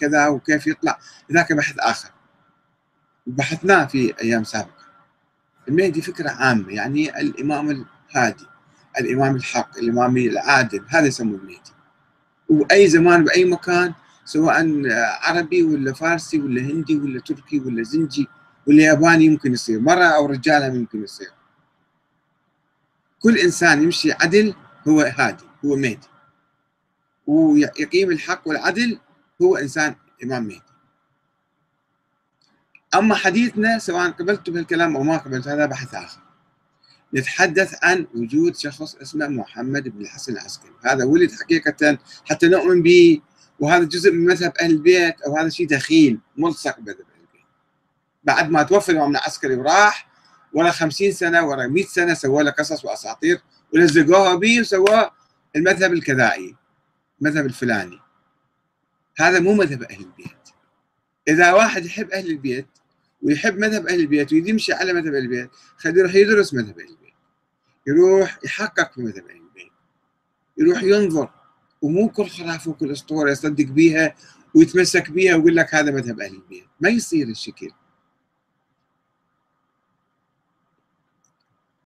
كذا وكيف يطلع. ذاك بحث آخر. بحثناه في أيام سابقة. المهدي فكرة عامة يعني الإمام الهادي الإمام الحق الإمام العادل هذا يسموه المهدي. وأي زمان بأي مكان سواء عربي ولا فارسي ولا هندي ولا تركي ولا زنجي ولا ياباني يمكن يصير. مرة أو رجالة ممكن يصير. كل إنسان يمشي عدل هو هادي هو مهدي. ويقيم الحق والعدل هو إنسان إمام مهدي أما حديثنا سواء قبلت بالكلام أو ما قبلت هذا بحث آخر. نتحدث عن وجود شخص اسمه محمد بن الحسن العسكري. هذا ولد حقيقة حتى نؤمن به وهذا جزء من مذهب أهل البيت أو هذا شيء دخيل ملصق بمذهب أهل البيت. بعد ما توفى الإمام العسكري وراح ورا خمسين سنة ورا مئة سنة سووا له قصص وأساطير ولزقوها به وسووا المذهب الكذائي المذهب الفلاني. هذا مو مذهب أهل البيت. إذا واحد يحب أهل البيت ويحب مذهب أهل البيت ويريد يمشي على مذهب أهل البيت خليه يروح يدرس مذهب أهل البيت. يروح يحقق في مذهب أهل البيت. يروح ينظر ومو كل خرافة وكل أسطورة يصدق بيها ويتمسك بيها ويقول لك هذا مذهب أهل البيت. ما يصير الشكل.